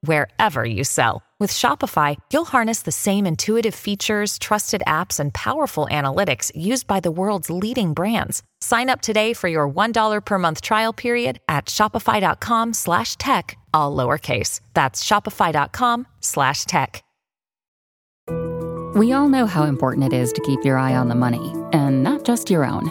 wherever you sell. With Shopify, you'll harness the same intuitive features, trusted apps, and powerful analytics used by the world's leading brands. Sign up today for your $1 per month trial period at shopify.com slash tech, all lowercase. That's shopify.com slash tech. We all know how important it is to keep your eye on the money, and not just your own.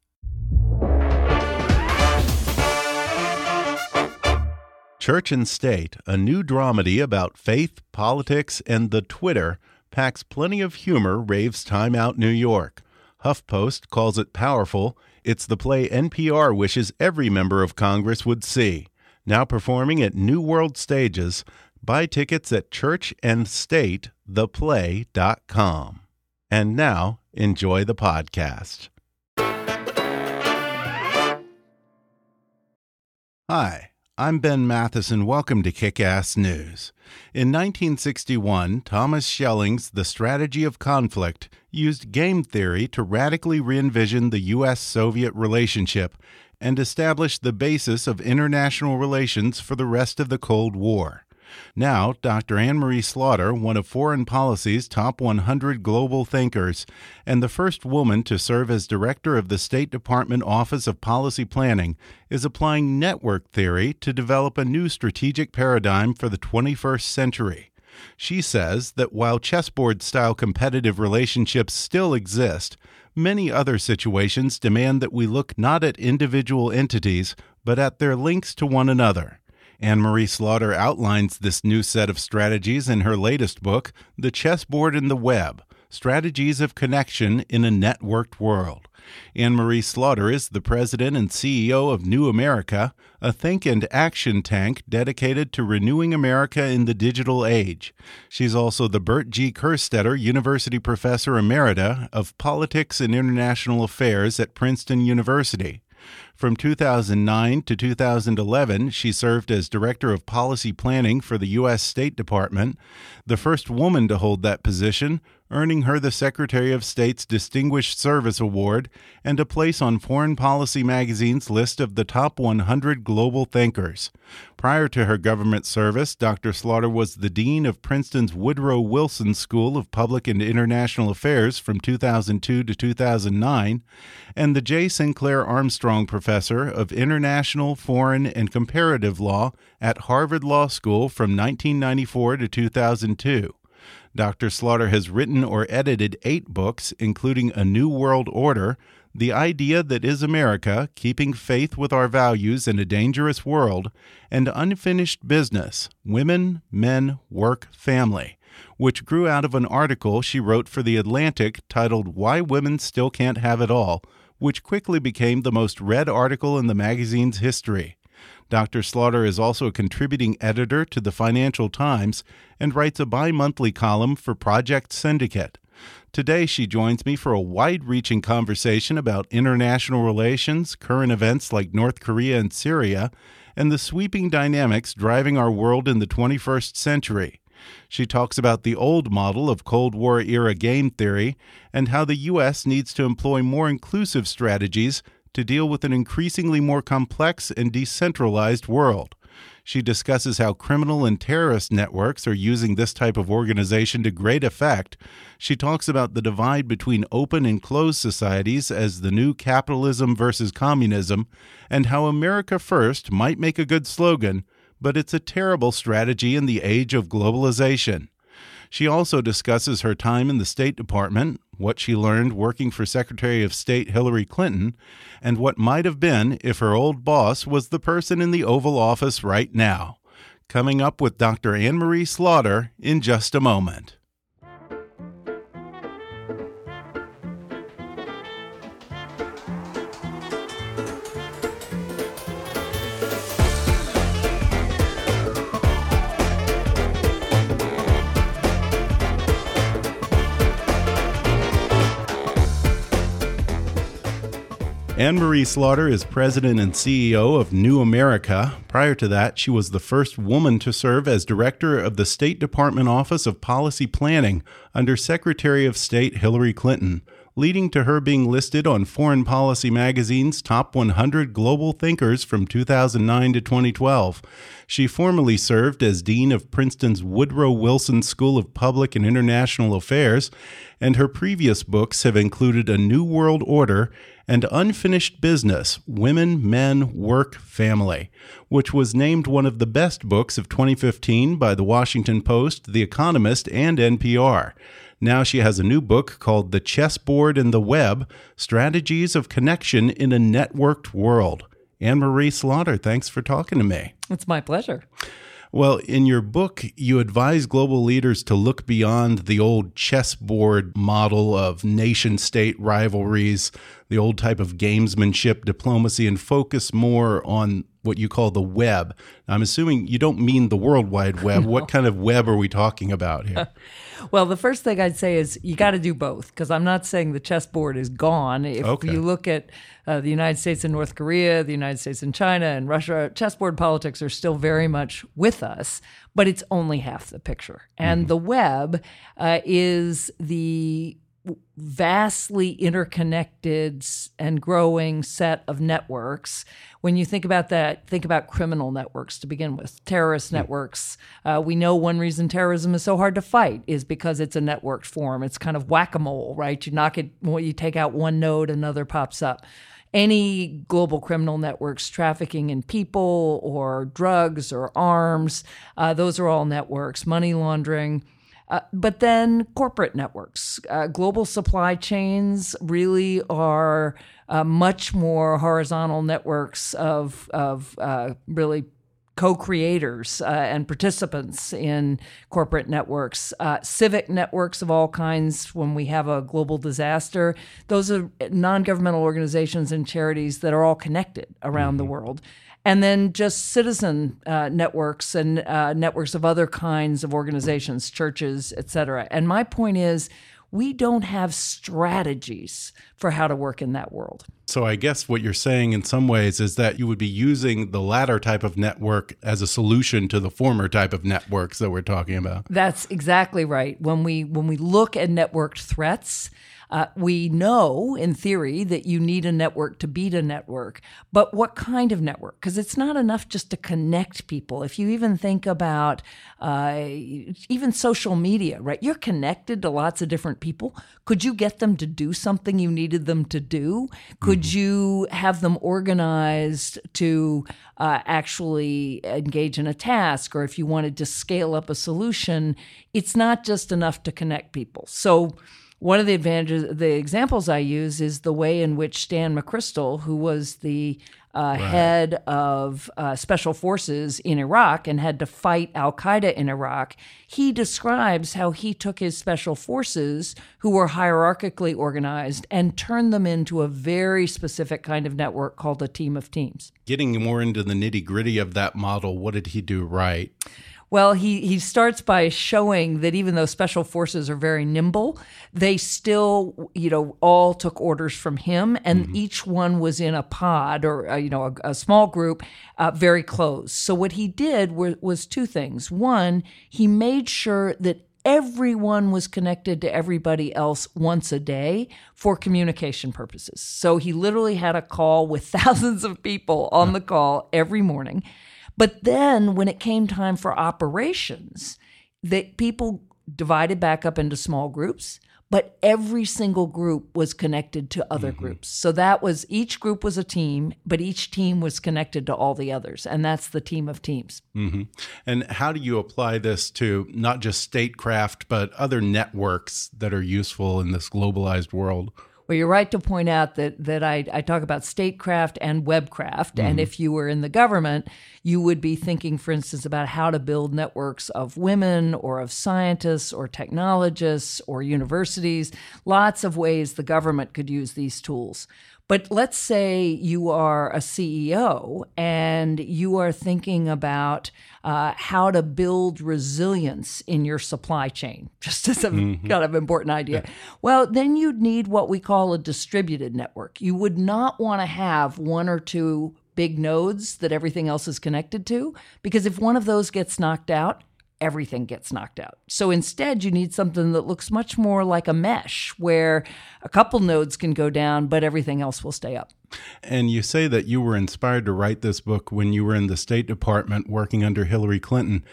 Church and State, a new dramedy about faith, politics, and the Twitter, packs plenty of humor, raves Time Out New York. HuffPost calls it powerful. It's the play NPR wishes every member of Congress would see. Now performing at New World Stages. Buy tickets at churchandstatetheplay.com. And now, enjoy the podcast. Hi. I'm Ben Mathis, and welcome to Kick Ass News. In 1961, Thomas Schelling's The Strategy of Conflict used game theory to radically re envision the U.S. Soviet relationship and establish the basis of international relations for the rest of the Cold War. Now, Dr. Anne Marie Slaughter, one of Foreign Policy's top 100 global thinkers, and the first woman to serve as director of the State Department Office of Policy Planning, is applying network theory to develop a new strategic paradigm for the 21st century. She says that while chessboard style competitive relationships still exist, many other situations demand that we look not at individual entities, but at their links to one another. Anne Marie Slaughter outlines this new set of strategies in her latest book, The Chessboard and the Web Strategies of Connection in a Networked World. Anne Marie Slaughter is the president and CEO of New America, a think and action tank dedicated to renewing America in the digital age. She's also the Bert G. Kerstetter University Professor Emerita of Politics and International Affairs at Princeton University. From 2009 to 2011, she served as Director of Policy Planning for the U.S. State Department, the first woman to hold that position, earning her the Secretary of State's Distinguished Service Award and a place on Foreign Policy magazine's list of the top 100 global thinkers. Prior to her government service, Dr. Slaughter was the Dean of Princeton's Woodrow Wilson School of Public and International Affairs from 2002 to 2009 and the J. Sinclair Armstrong Professor of International, Foreign, and Comparative Law at Harvard Law School from 1994 to 2002. Dr. Slaughter has written or edited eight books, including A New World Order, The Idea That Is America Keeping Faith with Our Values in a Dangerous World, and Unfinished Business Women, Men, Work, Family, which grew out of an article she wrote for The Atlantic titled Why Women Still Can't Have It All, which quickly became the most read article in the magazine's history. Dr. Slaughter is also a contributing editor to the Financial Times and writes a bi monthly column for Project Syndicate. Today, she joins me for a wide reaching conversation about international relations, current events like North Korea and Syria, and the sweeping dynamics driving our world in the 21st century. She talks about the old model of Cold War era game theory and how the U.S. needs to employ more inclusive strategies to deal with an increasingly more complex and decentralized world. She discusses how criminal and terrorist networks are using this type of organization to great effect. She talks about the divide between open and closed societies as the new capitalism versus communism, and how America First might make a good slogan, but it's a terrible strategy in the age of globalization. She also discusses her time in the State Department, what she learned working for Secretary of State Hillary Clinton, and what might have been if her old boss was the person in the Oval Office right now. Coming up with Dr. Anne Marie Slaughter in just a moment. Anne Marie Slaughter is president and CEO of New America. Prior to that, she was the first woman to serve as director of the State Department Office of Policy Planning under Secretary of State Hillary Clinton leading to her being listed on Foreign Policy Magazine's Top 100 Global Thinkers from 2009 to 2012. She formerly served as Dean of Princeton's Woodrow Wilson School of Public and International Affairs, and her previous books have included A New World Order and Unfinished Business Women, Men, Work, Family, which was named one of the best books of 2015 by The Washington Post, The Economist, and NPR. Now she has a new book called The Chessboard and the Web Strategies of Connection in a Networked World. Anne Marie Slaughter, thanks for talking to me. It's my pleasure. Well, in your book, you advise global leaders to look beyond the old chessboard model of nation state rivalries, the old type of gamesmanship diplomacy, and focus more on what you call the web. I'm assuming you don't mean the World Wide Web. No. What kind of web are we talking about here? well, the first thing I'd say is you got to do both because I'm not saying the chessboard is gone. If okay. you look at uh, the United States and North Korea, the United States and China and Russia, chessboard politics are still very much with us, but it's only half the picture. And mm-hmm. the web uh, is the vastly interconnected and growing set of networks. When you think about that, think about criminal networks to begin with, terrorist networks. Uh, we know one reason terrorism is so hard to fight is because it's a networked form. It's kind of whack a mole, right? You knock it, well, you take out one node, another pops up. Any global criminal networks trafficking in people or drugs or arms, uh, those are all networks. Money laundering uh, but then corporate networks, uh, global supply chains really are uh, much more horizontal networks of, of uh, really co-creators uh, and participants in corporate networks civic networks of all kinds when we have a global disaster those are non-governmental organizations and charities that are all connected around mm-hmm. the world and then just citizen uh, networks and uh, networks of other kinds of organizations, churches, et cetera. And my point is, we don't have strategies for how to work in that world. So I guess what you're saying in some ways is that you would be using the latter type of network as a solution to the former type of networks that we're talking about. That's exactly right. When we when we look at networked threats, uh, we know, in theory, that you need a network to beat a network, but what kind of network? Because it's not enough just to connect people. If you even think about uh, even social media, right? You're connected to lots of different people. Could you get them to do something you needed them to do? Could mm-hmm. you have them organized to uh, actually engage in a task? Or if you wanted to scale up a solution, it's not just enough to connect people. So, one of the advantages, the examples I use is the way in which Stan McChrystal, who was the uh, right. head of uh, special forces in Iraq and had to fight Al Qaeda in Iraq, he describes how he took his special forces, who were hierarchically organized, and turned them into a very specific kind of network called a team of teams. Getting more into the nitty gritty of that model, what did he do right? Well, he, he starts by showing that even though special forces are very nimble, they still, you know, all took orders from him, and mm-hmm. each one was in a pod or, uh, you know, a, a small group, uh, very close. So what he did were, was two things. One, he made sure that everyone was connected to everybody else once a day for communication purposes. So he literally had a call with thousands of people on the call every morning. But then when it came time for operations, that people divided back up into small groups, but every single group was connected to other mm-hmm. groups. So that was each group was a team, but each team was connected to all the others, and that's the team of teams. Mm-hmm. And how do you apply this to not just statecraft, but other networks that are useful in this globalized world? Well, you're right to point out that that I, I talk about statecraft and webcraft. Mm-hmm. And if you were in the government, you would be thinking, for instance, about how to build networks of women or of scientists or technologists or universities. Lots of ways the government could use these tools. But let's say you are a CEO and you are thinking about uh, how to build resilience in your supply chain, just as a mm-hmm. kind of important idea. Yeah. Well, then you'd need what we call a distributed network. You would not want to have one or two big nodes that everything else is connected to, because if one of those gets knocked out, everything gets knocked out. So instead, you need something that looks much more like a mesh where a couple nodes can go down, but everything else will stay up. And you say that you were inspired to write this book when you were in the State Department working under Hillary Clinton.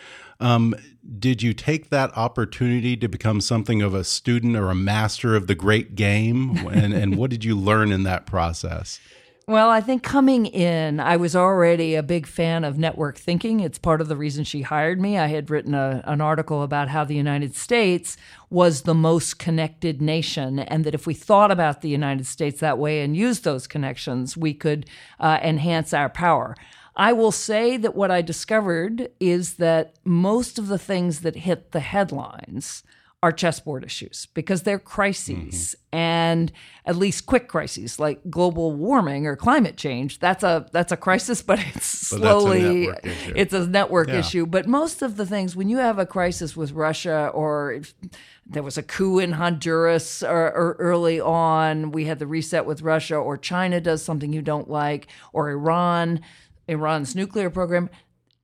Um, did you take that opportunity to become something of a student or a master of the great game? and, and what did you learn in that process? Well, I think coming in, I was already a big fan of network thinking. It's part of the reason she hired me. I had written a, an article about how the United States was the most connected nation, and that if we thought about the United States that way and used those connections, we could uh, enhance our power. I will say that what I discovered is that most of the things that hit the headlines are chessboard issues because they're crises mm-hmm. and at least quick crises like global warming or climate change that's a that's a crisis but it's but slowly a it's a network yeah. issue but most of the things when you have a crisis with Russia or if there was a coup in Honduras or, or early on we had the reset with Russia or China does something you don't like or Iran Iran's nuclear program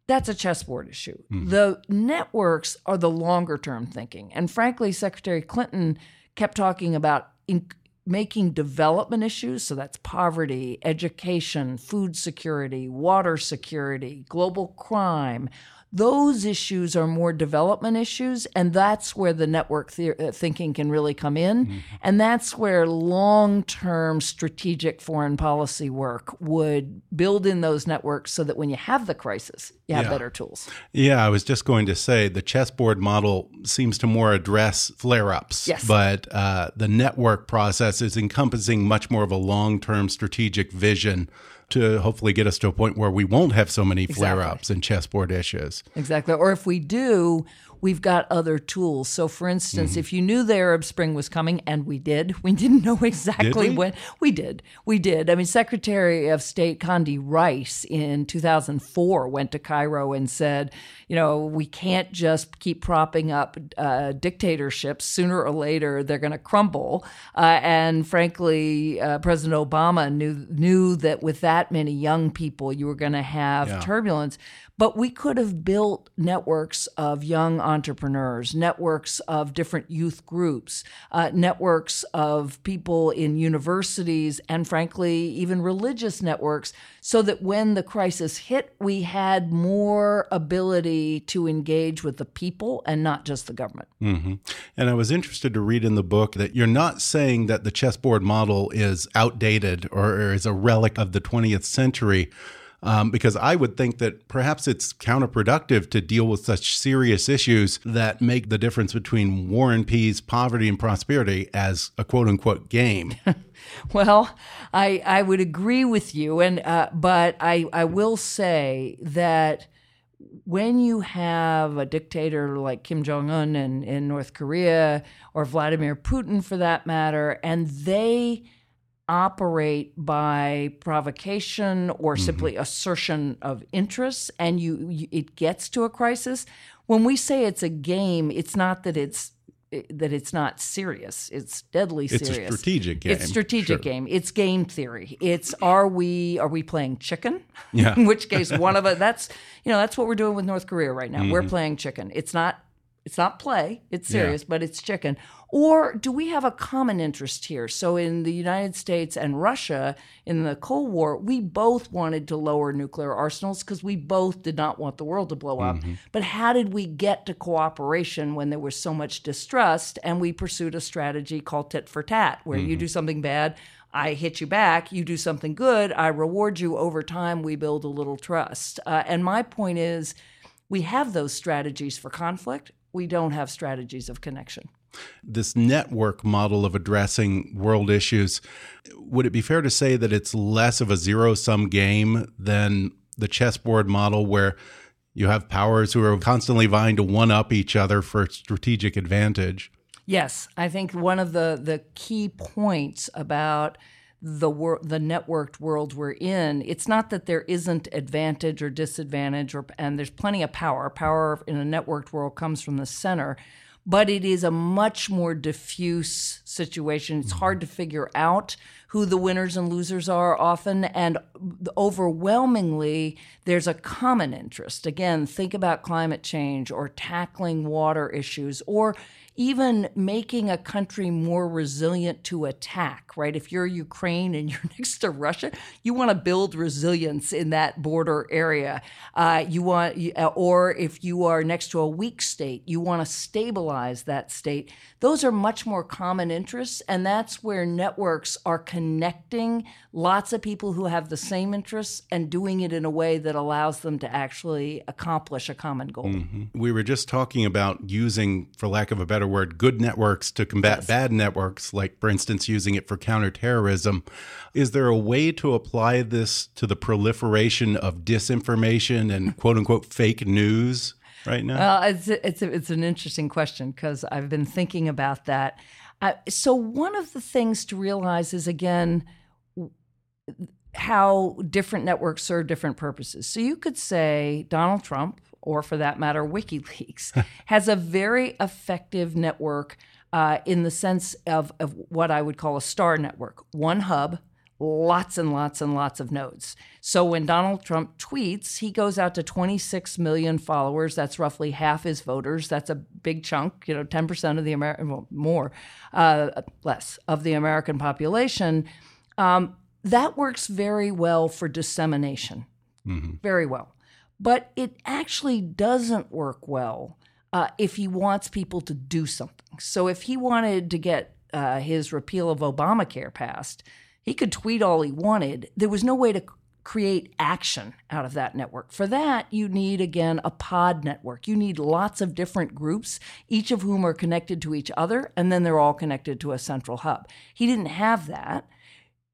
that's a chessboard issue. Mm-hmm. The networks are the longer term thinking. And frankly, Secretary Clinton kept talking about in- making development issues, so that's poverty, education, food security, water security, global crime, those issues are more development issues, and that's where the network th- uh, thinking can really come in. Mm-hmm. And that's where long term strategic foreign policy work would build in those networks so that when you have the crisis, you have yeah. better tools. Yeah, I was just going to say the chessboard model seems to more address flare ups, yes. but uh, the network process is encompassing much more of a long term strategic vision to hopefully get us to a point where we won't have so many flare ups exactly. and chessboard issues. Exactly. Or if we do, we've got other tools. So, for instance, mm-hmm. if you knew the Arab Spring was coming, and we did, we didn't know exactly we? when. We did. We did. I mean, Secretary of State Condi Rice in 2004 went to Cairo and said, you know, we can't just keep propping up uh, dictatorships. Sooner or later, they're going to crumble. Uh, and frankly, uh, President Obama knew knew that with that many young people, you were going to have yeah. turbulence. But we could have built networks of young entrepreneurs, networks of different youth groups, uh, networks of people in universities, and frankly, even religious networks, so that when the crisis hit, we had more ability to engage with the people and not just the government. Mm -hmm. And I was interested to read in the book that you're not saying that the chessboard model is outdated or, or is a relic of the 20th century um, because I would think that perhaps it's counterproductive to deal with such serious issues that make the difference between war and peace, poverty and prosperity as a quote unquote game. well, I I would agree with you, and uh, but I I will say that when you have a dictator like Kim Jong Un in, in North Korea or Vladimir Putin for that matter, and they operate by provocation or mm-hmm. simply assertion of interests and you, you, it gets to a crisis when we say it's a game it's not that it's that it's not serious it's deadly serious it's a strategic game it's strategic sure. game it's game theory it's are we are we playing chicken yeah in which case one of us that's you know that's what we're doing with north korea right now mm-hmm. we're playing chicken it's not it's not play, it's serious, yeah. but it's chicken. Or do we have a common interest here? So, in the United States and Russia in the Cold War, we both wanted to lower nuclear arsenals because we both did not want the world to blow up. Mm-hmm. But how did we get to cooperation when there was so much distrust? And we pursued a strategy called tit for tat, where mm-hmm. you do something bad, I hit you back, you do something good, I reward you over time, we build a little trust. Uh, and my point is, we have those strategies for conflict we don't have strategies of connection. This network model of addressing world issues, would it be fair to say that it's less of a zero sum game than the chessboard model where you have powers who are constantly vying to one up each other for strategic advantage? Yes, I think one of the, the key points about the wor- the networked world we're in, it's not that there isn't advantage or disadvantage, or and there's plenty of power. Power in a networked world comes from the center, but it is a much more diffuse situation. It's hard to figure out who the winners and losers are often, and overwhelmingly, there's a common interest. Again, think about climate change or tackling water issues or even making a country more resilient to attack, right? If you're Ukraine and you're next to Russia, you want to build resilience in that border area. Uh, you want, uh, or if you are next to a weak state, you want to stabilize that state. Those are much more common interests, and that's where networks are connecting lots of people who have the same interests and doing it in a way that allows them to actually accomplish a common goal. Mm -hmm. We were just talking about using, for lack of a better word, good networks to combat yes. bad networks, like, for instance, using it for counterterrorism. Is there a way to apply this to the proliferation of disinformation and quote unquote fake news right now? Well, it's, it's, it's an interesting question because I've been thinking about that. Uh, so, one of the things to realize is again, how different networks serve different purposes. So you could say Donald Trump or for that matter, WikiLeaks, has a very effective network uh, in the sense of, of what I would call a star network one hub, lots and lots and lots of nodes. So when Donald Trump tweets, he goes out to 26 million followers. That's roughly half his voters. That's a big chunk, you know, 10% of the American, well, more, uh, less of the American population. Um, that works very well for dissemination, mm-hmm. very well. But it actually doesn't work well uh, if he wants people to do something. So if he wanted to get uh, his repeal of Obamacare passed, he could tweet all he wanted. There was no way to create action out of that network. For that, you need, again, a pod network. You need lots of different groups, each of whom are connected to each other, and then they're all connected to a central hub. He didn't have that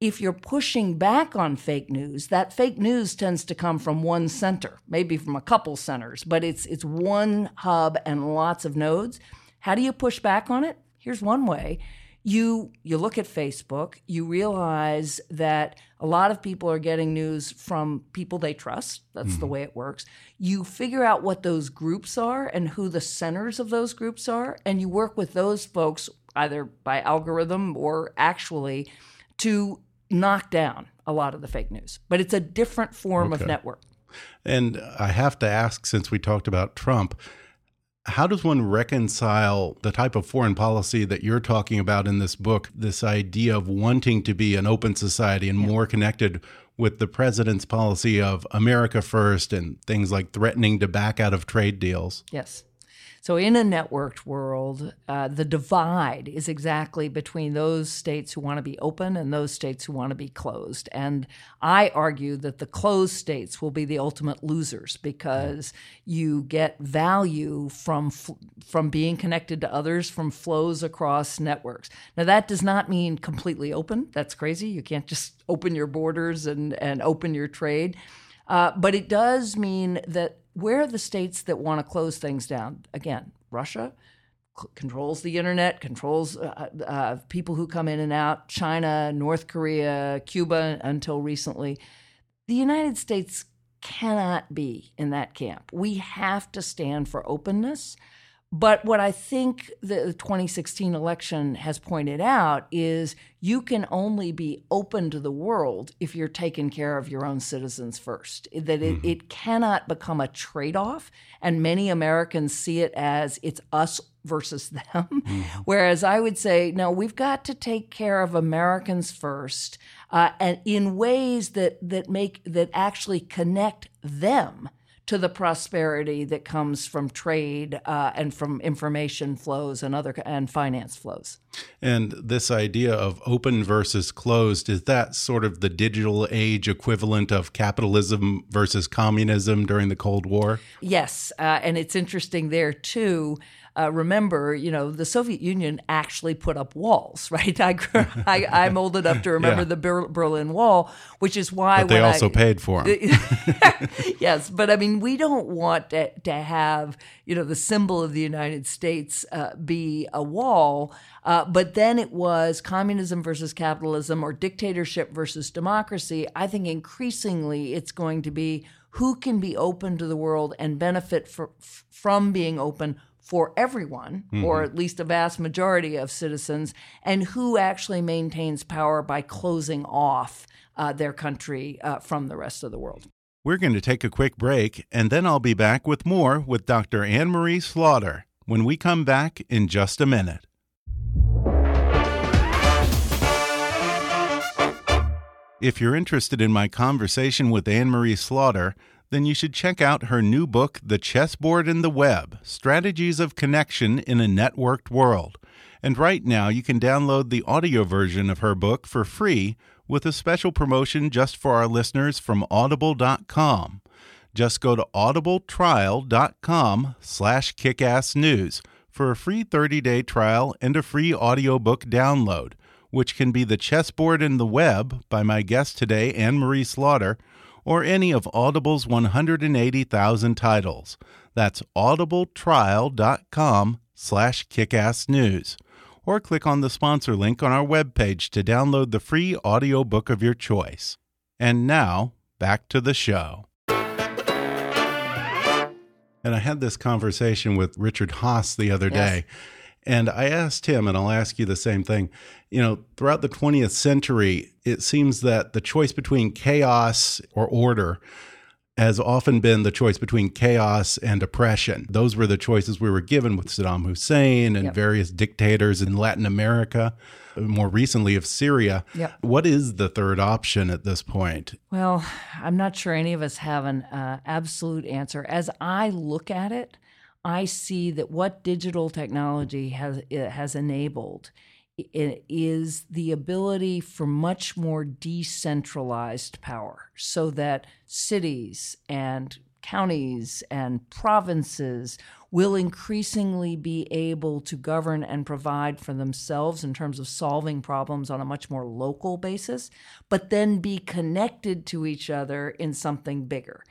if you're pushing back on fake news, that fake news tends to come from one center, maybe from a couple centers, but it's it's one hub and lots of nodes. How do you push back on it? Here's one way. You you look at Facebook, you realize that a lot of people are getting news from people they trust. That's mm-hmm. the way it works. You figure out what those groups are and who the centers of those groups are, and you work with those folks either by algorithm or actually to knock down a lot of the fake news, but it's a different form okay. of network. And I have to ask, since we talked about Trump, how does one reconcile the type of foreign policy that you're talking about in this book, this idea of wanting to be an open society and yeah. more connected with the president's policy of America first and things like threatening to back out of trade deals? Yes. So, in a networked world, uh, the divide is exactly between those states who want to be open and those states who want to be closed. And I argue that the closed states will be the ultimate losers because you get value from from being connected to others from flows across networks. Now, that does not mean completely open. That's crazy. You can't just open your borders and and open your trade. Uh, but it does mean that where are the states that want to close things down? Again, Russia c- controls the internet, controls uh, uh, people who come in and out, China, North Korea, Cuba until recently. The United States cannot be in that camp. We have to stand for openness. But what I think the 2016 election has pointed out is you can only be open to the world if you're taking care of your own citizens first. That it, mm-hmm. it cannot become a trade off. And many Americans see it as it's us versus them. Mm-hmm. Whereas I would say, no, we've got to take care of Americans first uh, and in ways that, that make that actually connect them to the prosperity that comes from trade uh, and from information flows and other and finance flows. And this idea of open versus closed is that sort of the digital age equivalent of capitalism versus communism during the Cold War? Yes, uh, and it's interesting there too. Uh, remember, you know, the Soviet Union actually put up walls, right? I, I am old enough to remember yeah. the Ber- Berlin Wall, which is why but they also I, paid for them. yes, but I mean, we don't want to, to, have you know the symbol of the United States uh, be a wall. Uh, but then it was communism versus capitalism or dictatorship versus democracy. I think increasingly it's going to be who can be open to the world and benefit for, from being open for everyone, mm-hmm. or at least a vast majority of citizens, and who actually maintains power by closing off uh, their country uh, from the rest of the world. We're going to take a quick break, and then I'll be back with more with Dr. Anne Marie Slaughter when we come back in just a minute. If you're interested in my conversation with Anne Marie Slaughter, then you should check out her new book, The Chessboard and the Web Strategies of Connection in a Networked World. And right now, you can download the audio version of her book for free with a special promotion just for our listeners from audible.com. Just go to audibletrial.com slash kickassnews for a free 30-day trial and a free audiobook download which can be The Chessboard and the Web by my guest today, Anne Marie Slaughter, or any of Audible's 180,000 titles. That's audibletrial.com slash kickassnews. Or click on the sponsor link on our webpage to download the free audiobook of your choice. And now, back to the show. And I had this conversation with Richard Haass the other yes. day and I asked him, and I'll ask you the same thing. You know, throughout the 20th century, it seems that the choice between chaos or order has often been the choice between chaos and oppression. Those were the choices we were given with Saddam Hussein and yep. various dictators in Latin America, more recently of Syria. Yep. What is the third option at this point? Well, I'm not sure any of us have an uh, absolute answer. As I look at it, I see that what digital technology has has enabled is the ability for much more decentralized power so that cities and counties and provinces will increasingly be able to govern and provide for themselves in terms of solving problems on a much more local basis, but then be connected to each other in something bigger.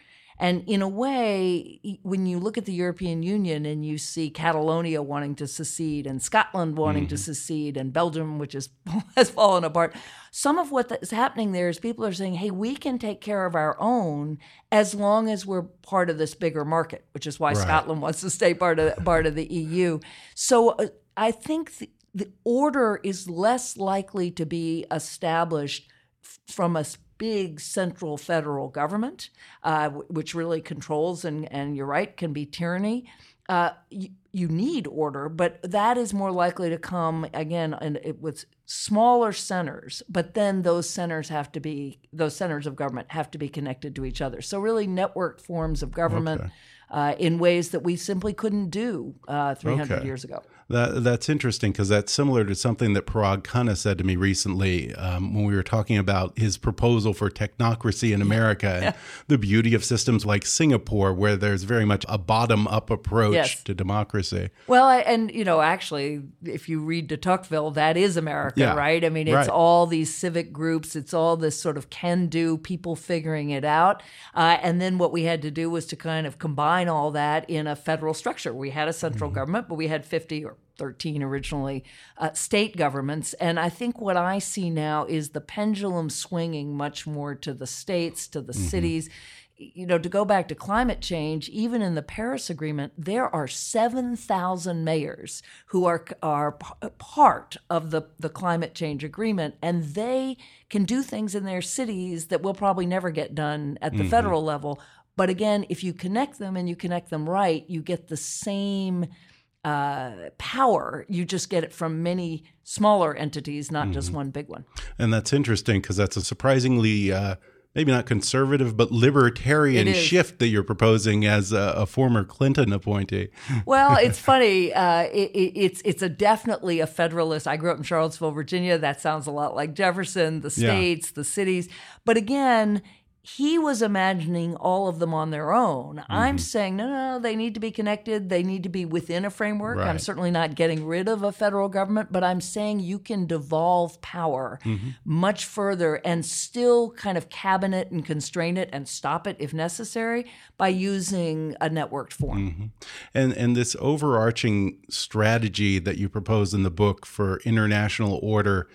And in a way, when you look at the European Union and you see Catalonia wanting to secede and Scotland wanting mm-hmm. to secede and Belgium, which is, has fallen apart, some of what is happening there is people are saying, hey, we can take care of our own as long as we're part of this bigger market, which is why right. Scotland wants to stay part of, part of the EU. So uh, I think the, the order is less likely to be established from a big central federal government, uh, which really controls and, and you're right, can be tyranny. Uh, you, you, need order, but that is more likely to come again in, with smaller centers. But then those centers have to be those centers of government have to be connected to each other. So really, networked forms of government okay. uh, in ways that we simply couldn't do uh, 300 okay. years ago. That, that's interesting because that's similar to something that Parag Khanna said to me recently um, when we were talking about his proposal for technocracy in America and the beauty of systems like Singapore, where there's very much a bottom up approach yes. to democracy. Well, and, you know, actually, if you read de Tocqueville, that is America, yeah. right? I mean, it's right. all these civic groups, it's all this sort of can do, people figuring it out. Uh, and then what we had to do was to kind of combine all that in a federal structure. We had a central mm -hmm. government, but we had 50 or 13 originally, uh, state governments. And I think what I see now is the pendulum swinging much more to the states, to the mm-hmm. cities. You know, to go back to climate change, even in the Paris Agreement, there are 7,000 mayors who are, are part of the, the climate change agreement, and they can do things in their cities that will probably never get done at the mm-hmm. federal level. But again, if you connect them and you connect them right, you get the same uh, power. You just get it from many smaller entities, not mm -hmm. just one big one. And that's interesting because that's a surprisingly uh, maybe not conservative, but libertarian shift that you're proposing as a, a former Clinton appointee. well, it's funny. Uh, it, it, it's it's a definitely a federalist. I grew up in Charlottesville, Virginia. That sounds a lot like Jefferson. The states, yeah. the cities, but again he was imagining all of them on their own. Mm-hmm. I'm saying, no, no, no, they need to be connected. They need to be within a framework. Right. I'm certainly not getting rid of a federal government, but I'm saying you can devolve power mm-hmm. much further and still kind of cabinet and constrain it and stop it if necessary by using a networked form. Mm-hmm. And and this overarching strategy that you propose in the book for international order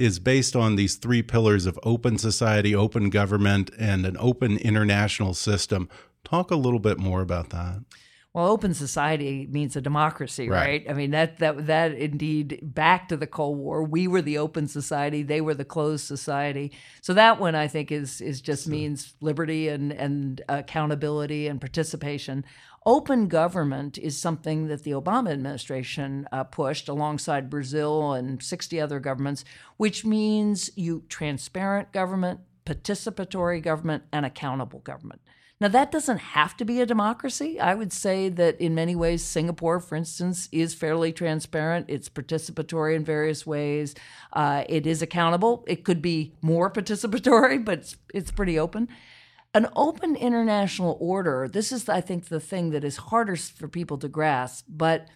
is based on these three pillars of open society, open government, and an open international system. Talk a little bit more about that. Well, open society means a democracy, right? right? I mean that that that indeed back to the Cold War, we were the open society, they were the closed society. So that one I think is is just means liberty and and accountability and participation. Open government is something that the Obama administration uh, pushed alongside Brazil and 60 other governments, which means you transparent government, participatory government, and accountable government. Now, that doesn't have to be a democracy. I would say that in many ways, Singapore, for instance, is fairly transparent. It's participatory in various ways. Uh, it is accountable. It could be more participatory, but it's, it's pretty open. An open international order, this is, I think, the thing that is hardest for people to grasp, but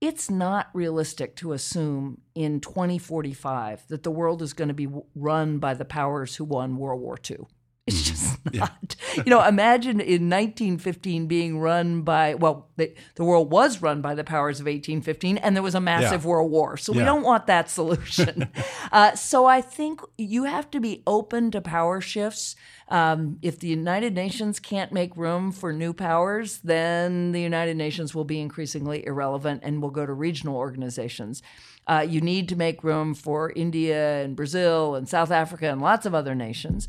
it's not realistic to assume in 2045 that the world is going to be run by the powers who won World War II. It's mm-hmm. just not. Yeah. you know, imagine in 1915 being run by, well, the, the, world was run by the powers of 1815, and there was a massive yeah. world war. So yeah. we don't want that solution. uh, so I think you have to be open to power shifts. Um, if the United Nations can't make room for new powers, then the United Nations will be increasingly irrelevant and will go to regional organizations. Uh, you need to make room for India and Brazil and South Africa and lots of other nations.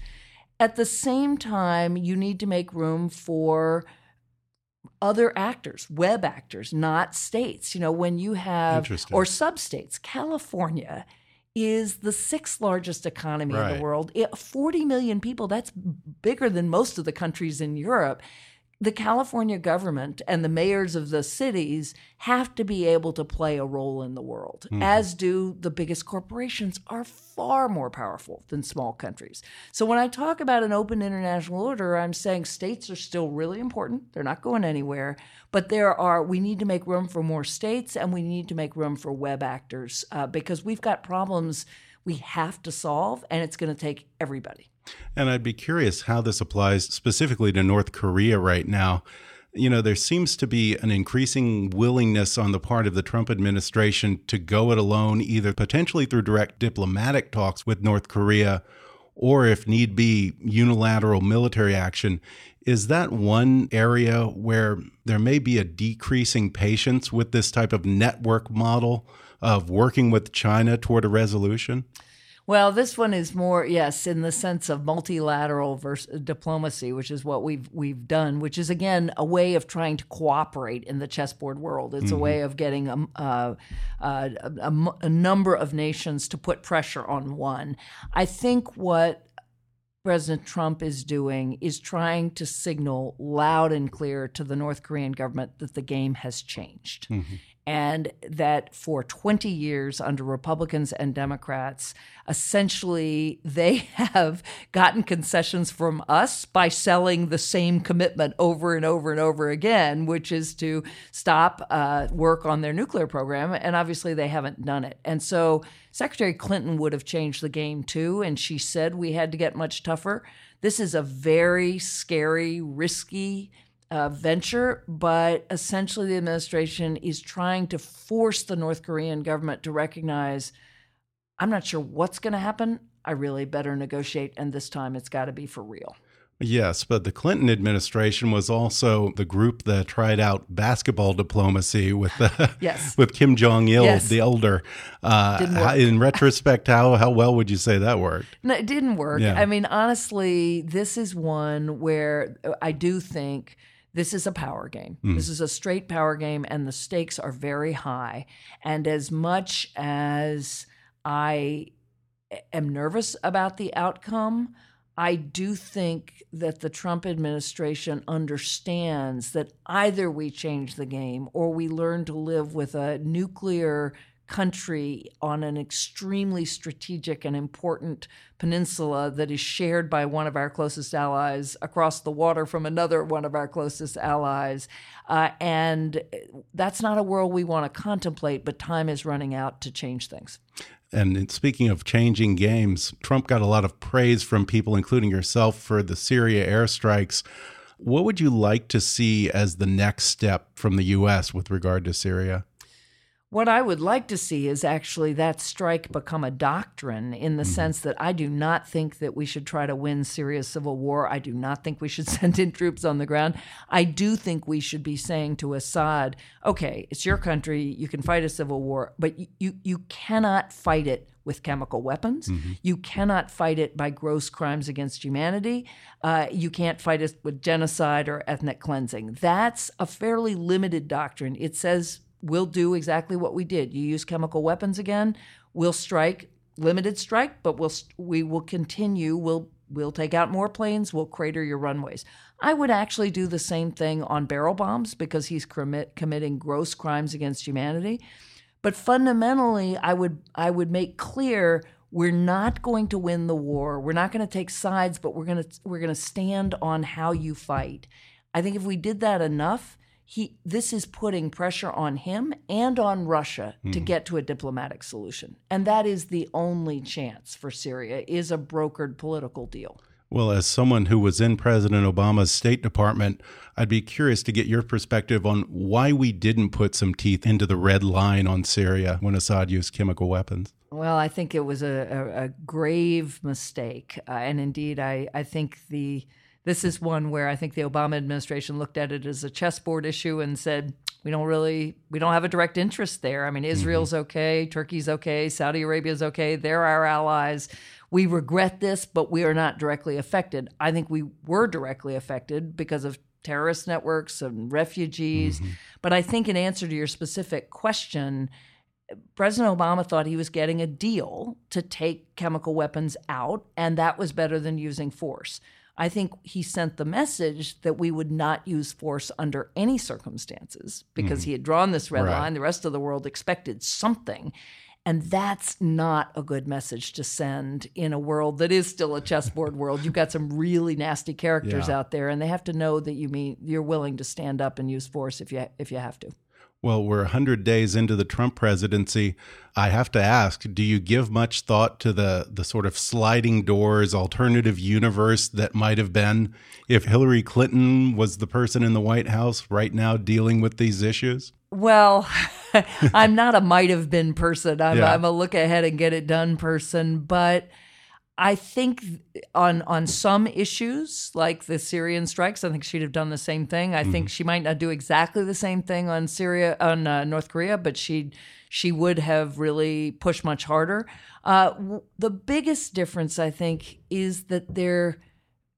At the same time, you need to make room for other actors, web actors, not states. You know, when you have, or substates, California is the sixth largest economy right. in the world. It, 40 million people, that's bigger than most of the countries in Europe the California government and the mayors of the cities have to be able to play a role in the world, mm. as do the biggest corporations are far more powerful than small countries. So when I talk about an open international order, I'm saying states are still really important. They're not going anywhere, but there are we need to make room for more states and we need to make room for web actors uh, because we've got problems we have to solve and it's going to take everybody. And I'd be curious how this applies specifically to North Korea right now. You know, there seems to be an increasing willingness on the part of the Trump administration to go it alone, either potentially through direct diplomatic talks with North Korea or, if need be, unilateral military action. Is that one area where there may be a decreasing patience with this type of network model of working with China toward a resolution? Well, this one is more yes, in the sense of multilateral versus diplomacy, which is what we've we've done, which is again a way of trying to cooperate in the chessboard world. It's mm-hmm. a way of getting a, a, a, a number of nations to put pressure on one. I think what President Trump is doing is trying to signal loud and clear to the North Korean government that the game has changed. Mm-hmm and that for 20 years under Republicans and Democrats, essentially they have gotten concessions from us by selling the same commitment over and over and over again, which is to stop uh, work on their nuclear program. And obviously they haven't done it. And so Secretary Clinton would have changed the game too. And she said we had to get much tougher. This is a very scary, risky uh, venture, but essentially the administration is trying to force the North Korean government to recognize I'm not sure what's going to happen. I really better negotiate, and this time it's got to be for real. Yes, but the Clinton administration was also the group that tried out basketball diplomacy with uh, yes. with Kim Jong Il, yes. the elder. Uh, in retrospect, how how well would you say that worked? No, it didn't work. Yeah. I mean, honestly, this is one where I do think this is a power game. Mm. This is a straight power game, and the stakes are very high. And as much as I am nervous about the outcome, I do think that the Trump administration understands that either we change the game or we learn to live with a nuclear country on an extremely strategic and important peninsula that is shared by one of our closest allies across the water from another one of our closest allies. Uh, and that's not a world we want to contemplate, but time is running out to change things. And speaking of changing games, Trump got a lot of praise from people, including yourself, for the Syria airstrikes. What would you like to see as the next step from the U.S. with regard to Syria? What I would like to see is actually that strike become a doctrine in the mm-hmm. sense that I do not think that we should try to win Syria's civil war. I do not think we should send in troops on the ground. I do think we should be saying to Assad, okay, it's your country, you can fight a civil war, but you, you cannot fight it with chemical weapons. Mm-hmm. You cannot fight it by gross crimes against humanity. Uh, you can't fight it with genocide or ethnic cleansing. That's a fairly limited doctrine. It says we'll do exactly what we did. You use chemical weapons again, we'll strike limited strike, but we'll we will continue. We'll we'll take out more planes. We'll crater your runways. I would actually do the same thing on barrel bombs because he's commit, committing gross crimes against humanity. But fundamentally, I would I would make clear we're not going to win the war. We're not going to take sides, but we're going to we're going to stand on how you fight. I think if we did that enough, he this is putting pressure on him and on Russia mm. to hmm. get to a diplomatic solution. And that is the only chance for Syria is a brokered political deal. Well, as someone who was in President Obama's State Department, I'd be curious to get your perspective on why we didn't put some teeth into the red line on Syria when Assad used chemical weapons. Well, I think it was a, a, a grave mistake. Uh, and indeed, I, I think the this is one where I think the Obama administration looked at it as a chessboard issue and said, we don't really we don't have a direct interest there. I mean, mm-hmm. Israel's mm-hmm. okay, Turkey's okay, Saudi Arabia's okay. They're our allies. We regret this, but we are not directly affected. I think we were directly affected because of terrorist networks and refugees. Mm-hmm. But I think in answer to your specific question, President Obama thought he was getting a deal to take chemical weapons out, and that was better than using force. I think he sent the message that we would not use force under any circumstances because mm. he had drawn this red right. line. The rest of the world expected something. And that's not a good message to send in a world that is still a chessboard world. You've got some really nasty characters yeah. out there, and they have to know that you mean you're willing to stand up and use force if you if you have to. Well, we're 100 days into the Trump presidency. I have to ask, do you give much thought to the the sort of sliding doors alternative universe that might have been if Hillary Clinton was the person in the White House right now dealing with these issues? Well, I'm not a might have been person. I'm, yeah. I'm a look ahead and get it done person, but I think on on some issues like the Syrian strikes, I think she'd have done the same thing. I mm-hmm. think she might not do exactly the same thing on Syria on uh, North Korea, but she she would have really pushed much harder. Uh, w- the biggest difference, I think, is that there.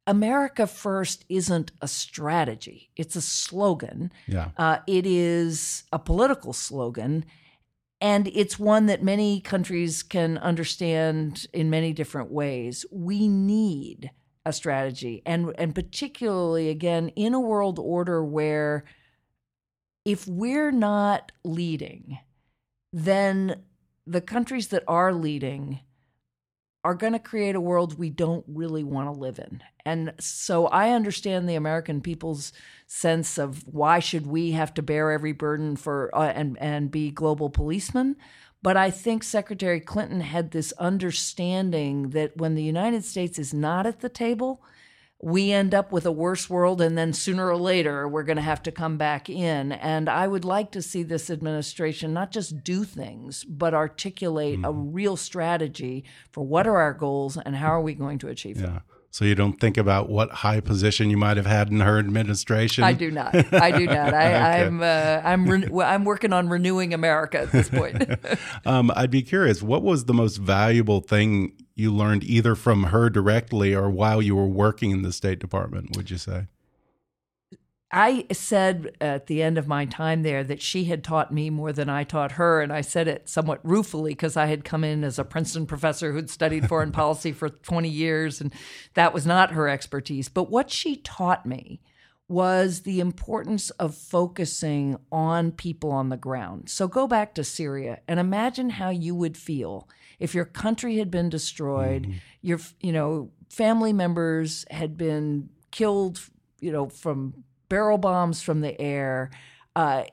America First isn't a strategy, it's a slogan. Yeah. Uh, it is a political slogan. And it's one that many countries can understand in many different ways. We need a strategy, and, and particularly, again, in a world order where if we're not leading, then the countries that are leading are going to create a world we don't really want to live in. And so I understand the American people's sense of why should we have to bear every burden for uh, and and be global policemen, but I think Secretary Clinton had this understanding that when the United States is not at the table, we end up with a worse world and then sooner or later we're going to have to come back in and i would like to see this administration not just do things but articulate mm-hmm. a real strategy for what are our goals and how are we going to achieve yeah. them so you don't think about what high position you might have had in her administration. I do not. I do not. I, am uh, I'm I'm working on renewing America at this point. um, I'd be curious. What was the most valuable thing you learned either from her directly or while you were working in the State Department? Would you say? I said at the end of my time there that she had taught me more than I taught her. And I said it somewhat ruefully because I had come in as a Princeton professor who'd studied foreign policy for 20 years, and that was not her expertise. But what she taught me was the importance of focusing on people on the ground. So go back to Syria and imagine how you would feel if your country had been destroyed, mm-hmm. your you know family members had been killed, you know, from barrel bombs from the air. Uh,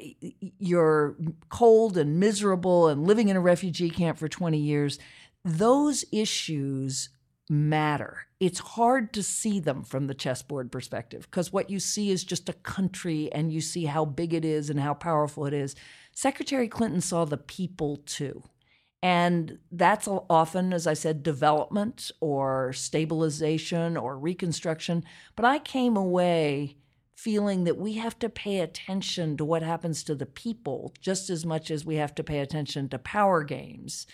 you're cold and miserable and living in a refugee camp for 20 years. Those issues matter. It's hard to see them from the chessboard perspective because what you see is just a country and you see how big it is and how powerful it is. Secretary Clinton saw the people too. And that's often, as I said, development or stabilization or reconstruction. But I came away feeling that we have to pay attention to what happens to the people just as much as we have to pay attention to power games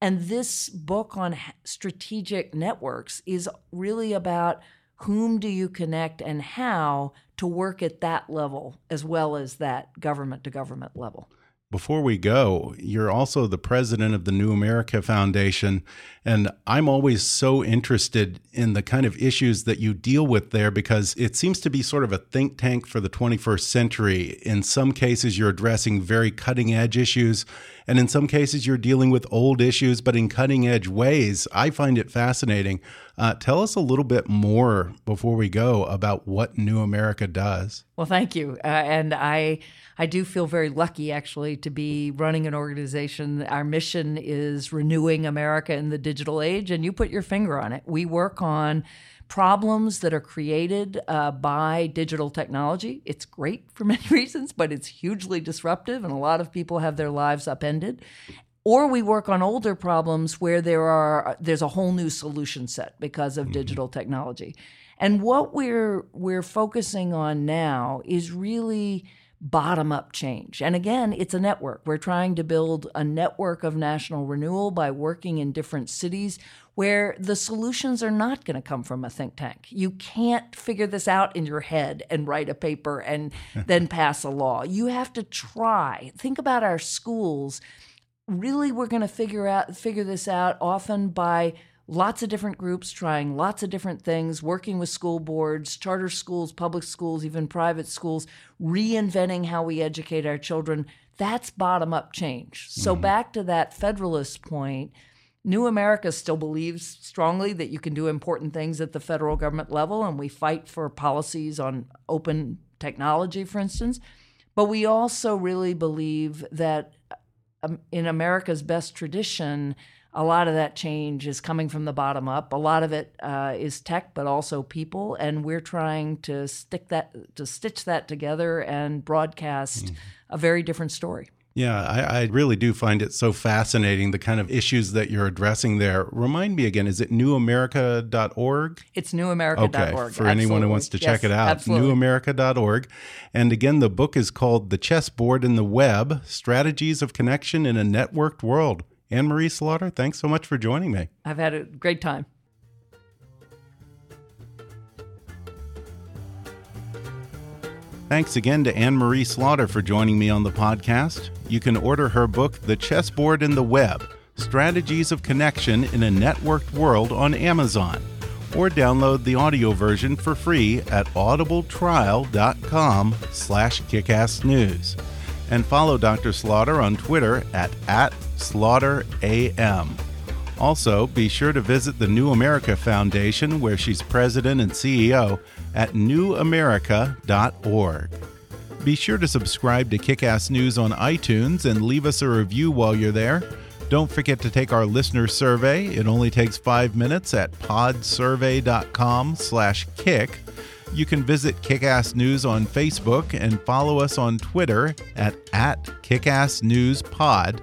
and this book on strategic networks is really about whom do you connect and how to work at that level as well as that government to government level. Before we go, you're also the president of the New America Foundation. And I'm always so interested in the kind of issues that you deal with there because it seems to be sort of a think tank for the 21st century. In some cases, you're addressing very cutting edge issues. And in some cases, you're dealing with old issues, but in cutting edge ways. I find it fascinating. Uh, tell us a little bit more before we go about what New America does. Well, thank you. Uh, and I, I do feel very lucky actually to be running an organization. Our mission is renewing America in the digital age, and you put your finger on it. We work on problems that are created uh, by digital technology. It's great for many reasons, but it's hugely disruptive, and a lot of people have their lives upended or we work on older problems where there are there's a whole new solution set because of mm-hmm. digital technology and what we're we're focusing on now is really bottom up change. And again it's a network. We're trying to build a network of national renewal by working in different cities where the solutions are not going to come from a think tank. You can't figure this out in your head and write a paper and then pass a law. You have to try. Think about our schools. Really we're going to figure out figure this out often by lots of different groups trying lots of different things working with school boards charter schools public schools even private schools reinventing how we educate our children. That's bottom up change. So mm-hmm. back to that federalist point new america still believes strongly that you can do important things at the federal government level and we fight for policies on open technology for instance. But we also really believe that um, in America's best tradition, a lot of that change is coming from the bottom up. A lot of it uh, is tech, but also people, and we're trying to stick that to stitch that together and broadcast mm. a very different story. Yeah, I, I, really do find it so fascinating the kind of issues that you're addressing there. Remind me again, is it newamerica.org? It's newamerica.org. Okay, for absolutely. anyone who wants to check it out, absolutely. newamerica.org. And again, the book is called The Chessboard and the Web Strategies of Connection in a Networked World. Anne Marie Slaughter, thanks so much for joining me. I've had a great time. Thanks again to Anne Marie Slaughter for joining me on the podcast. You can order her book, The Chessboard and the Web Strategies of Connection in a Networked World on Amazon, or download the audio version for free at audibletrial.com slash kickassnews. And follow Dr. Slaughter on Twitter at, at SlaughterAM. Also, be sure to visit the New America Foundation, where she's president and CEO, at newamerica.org. Be sure to subscribe to Kickass News on iTunes and leave us a review while you're there. Don't forget to take our listener survey. It only takes five minutes at podsurvey.com/kick. You can visit Kickass News on Facebook and follow us on Twitter at, at KickassNewsPod